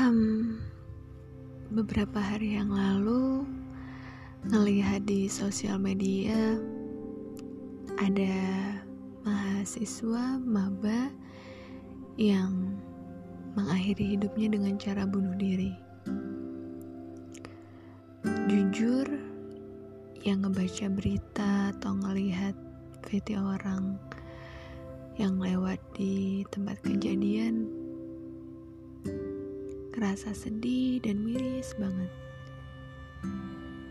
Hmm, beberapa hari yang lalu ngelihat di sosial media ada mahasiswa maba yang mengakhiri hidupnya dengan cara bunuh diri. Jujur, yang ngebaca berita atau ngelihat video orang yang lewat di tempat kejadian Kerasa sedih dan miris banget.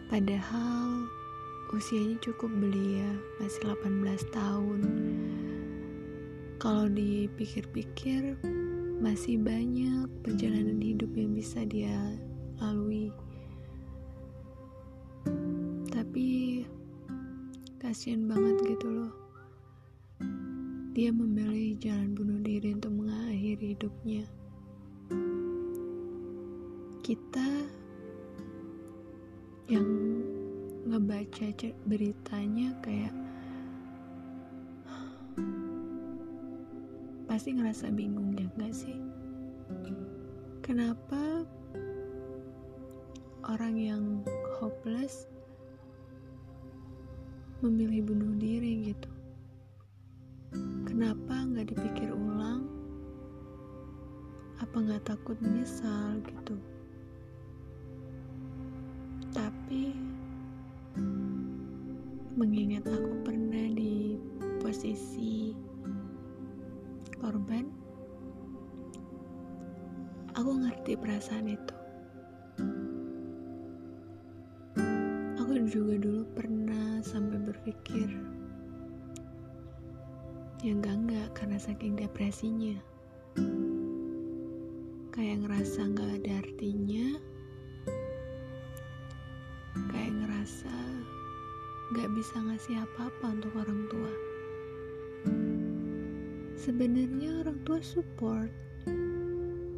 Padahal usianya cukup belia, masih 18 tahun. Kalau dipikir-pikir, masih banyak perjalanan hidup yang bisa dia lalui. Tapi kasihan banget gitu loh. Dia memilih jalan bunuh diri untuk mengakhiri hidupnya kita yang ngebaca beritanya kayak pasti ngerasa bingung ya gak sih? Kenapa orang yang hopeless memilih bunuh diri gitu? Kenapa nggak dipikir ulang? Apa nggak takut menyesal gitu mengingat aku pernah di posisi korban, aku ngerti perasaan itu. Aku juga dulu pernah sampai berpikir, ya enggak enggak karena saking depresinya. Kayak ngerasa nggak ada artinya, ngerasa gak bisa ngasih apa-apa untuk orang tua. Sebenarnya orang tua support,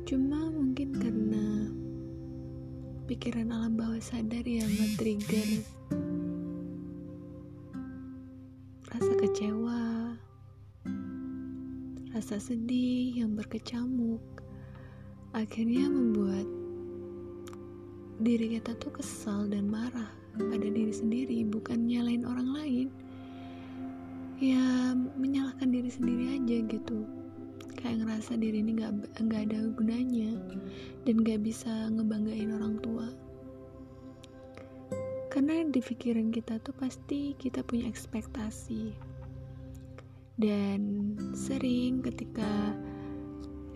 cuma mungkin karena pikiran alam bawah sadar yang nge-trigger rasa kecewa, rasa sedih yang berkecamuk, akhirnya membuat diri kita tuh kesal dan marah pada diri sendiri bukan nyalain orang lain. Ya menyalahkan diri sendiri aja gitu. Kayak ngerasa diri ini nggak nggak ada gunanya dan nggak bisa ngebanggain orang tua. Karena di pikiran kita tuh pasti kita punya ekspektasi. Dan sering ketika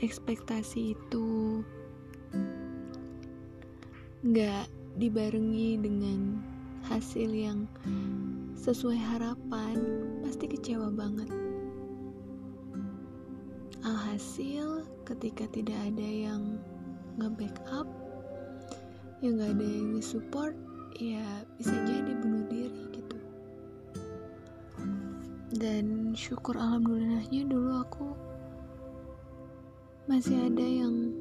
ekspektasi itu nggak dibarengi dengan hasil yang sesuai harapan, pasti kecewa banget. Alhasil, ketika tidak ada yang nge-backup, yang gak ada yang nge-support, ya bisa jadi bunuh diri gitu. Dan syukur alhamdulillahnya dulu aku masih ada yang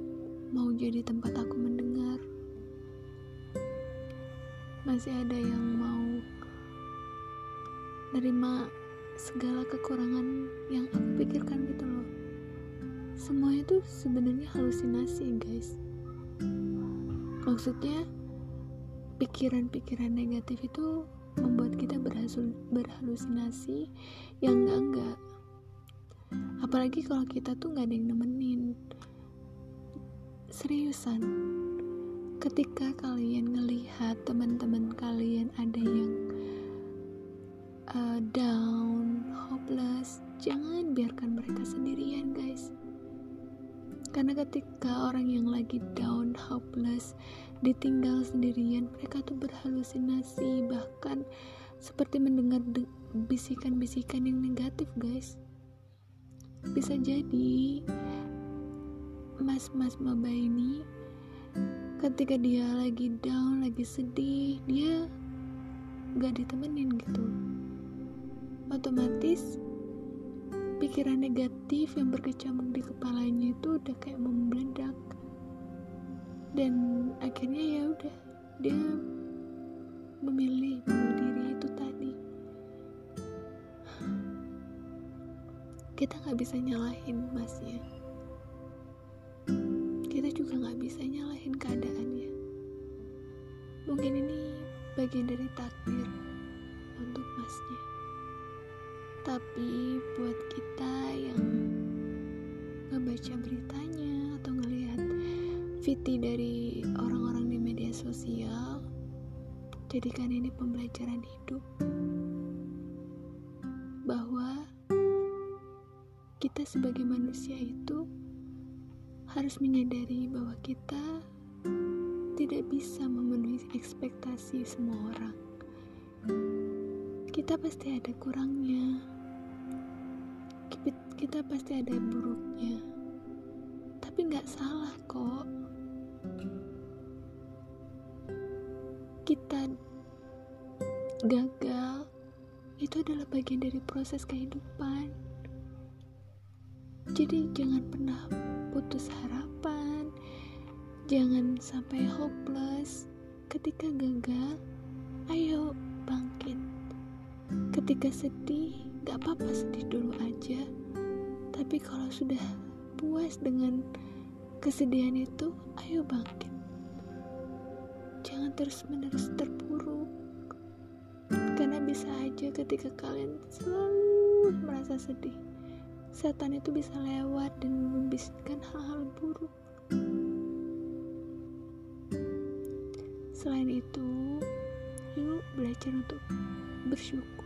mau jadi tempat aku mendengar masih ada yang mau nerima segala kekurangan yang aku pikirkan gitu loh. Semua itu sebenarnya halusinasi guys. Maksudnya pikiran-pikiran negatif itu membuat kita berhasil, berhalusinasi yang enggak-enggak apalagi kalau kita tuh nggak ada yang nemenin. Seriusan ketika kalian ngelihat teman-teman kalian ada yang uh, down, hopeless, jangan biarkan mereka sendirian, guys. Karena ketika orang yang lagi down, hopeless, ditinggal sendirian, mereka tuh berhalusinasi, bahkan seperti mendengar bisikan-bisikan yang negatif, guys. Bisa jadi mas-mas maba ini ketika dia lagi down lagi sedih dia gak ditemenin gitu. Otomatis pikiran negatif yang berkecamuk di kepalanya itu udah kayak membeledak. Dan akhirnya ya udah dia memilih bunuh diri itu tadi. Kita nggak bisa nyalahin masnya. Kita juga nggak bisa nyalahin keadaannya. Bagian dari takdir untuk masnya. Tapi buat kita yang ngebaca beritanya atau ngelihat fiti dari orang-orang di media sosial, jadikan ini pembelajaran hidup bahwa kita sebagai manusia itu harus menyadari bahwa kita tidak bisa memenuhi ekspektasi semua orang. Kita pasti ada kurangnya, kita pasti ada buruknya, tapi nggak salah kok. kita gagal itu adalah bagian dari proses kehidupan. Jadi jangan pernah putus harapan, jangan sampai hopeless. Ketika gagal, ayo bangkit. Ketika sedih, gak apa-apa sedih dulu aja. Tapi kalau sudah puas dengan kesedihan itu, ayo bangkit jangan terus-menerus terpuruk karena bisa aja ketika kalian selalu merasa sedih setan itu bisa lewat dan membisikkan hal-hal buruk selain itu yuk belajar untuk bersyukur.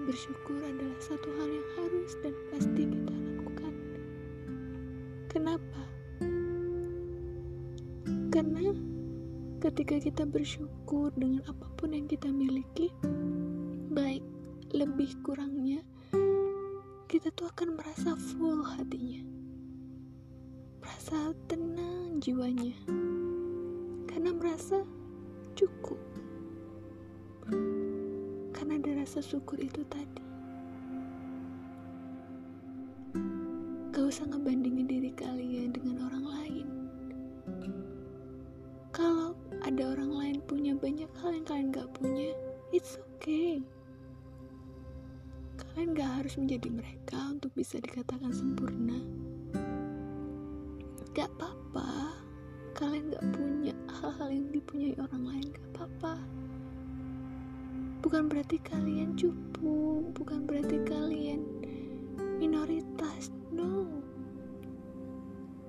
Bersyukur adalah satu hal yang harus dan pasti kita lakukan. Kenapa? Karena ketika kita bersyukur dengan apa pun yang kita miliki, baik lebih kurangnya, kita tuh akan merasa full hatinya, merasa tenang jiwanya, merasa cukup, karena ada rasa syukur itu tadi. Gak usah ngebandingin diri kalian dengan orang lain. Kalau ada orang lain punya banyak hal yang kalian gak punya, it's okay. Kalian gak harus menjadi mereka untuk bisa dikatakan sempurna. Gak apa-apa, kalian gak punya hal-hal yang dipunyai orang lain, gak apa-apa. Bukan berarti kalian cupu, bukan berarti kalian minoritas, no.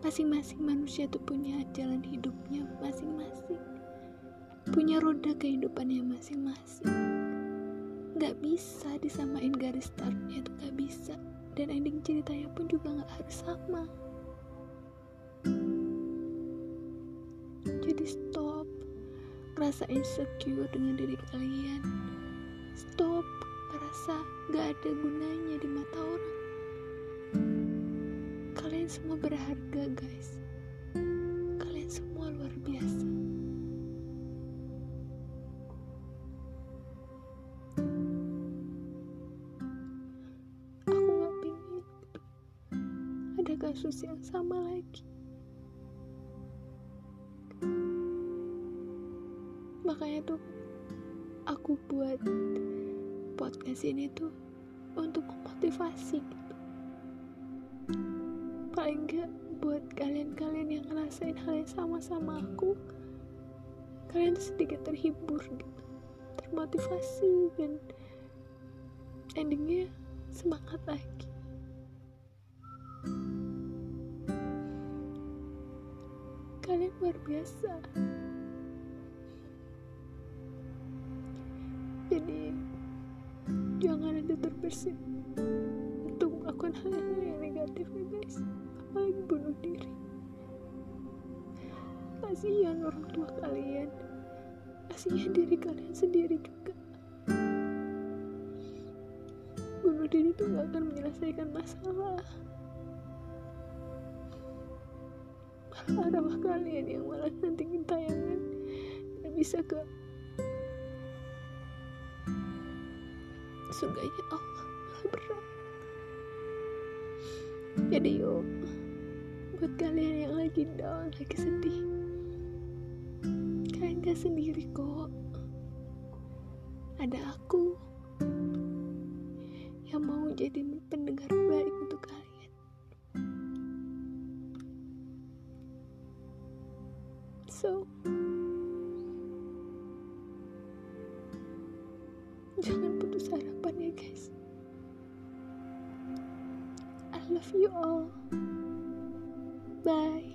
Masing-masing manusia tuh punya jalan hidupnya masing-masing punya roda kehidupannya masing-masing. Gak bisa disamain garis startnya itu gak bisa dan ending ceritanya pun juga gak harus sama stop rasa insecure dengan diri kalian. Stop rasa gak ada gunanya di mata orang. Kalian semua berharga guys. Kalian semua luar biasa. Kasus yang sama lagi. Makanya tuh aku buat podcast ini tuh untuk memotivasi gitu. Paling gak buat kalian-kalian yang ngerasain hal yang sama sama aku, kalian tuh sedikit terhibur gitu, termotivasi dan endingnya semangat lagi. kalian luar biasa jadi jangan ada terbersit untuk melakukan hal-hal yang negatif ya guys. Apalagi bunuh diri. Kasihan orang tua kalian. Kasihan diri kalian sendiri juga. Bunuh diri itu gak akan menyelesaikan masalah. Arwah kalian yang malah nanti tayangan dan bisa ke surganya Allah malah berat. Jadi yuk buat kalian yang lagi down lagi sedih kalian gak sendiri kok. Ada aku yang mau jadi pendengar baik untuk kalian. So, guys. I love you all. Bye.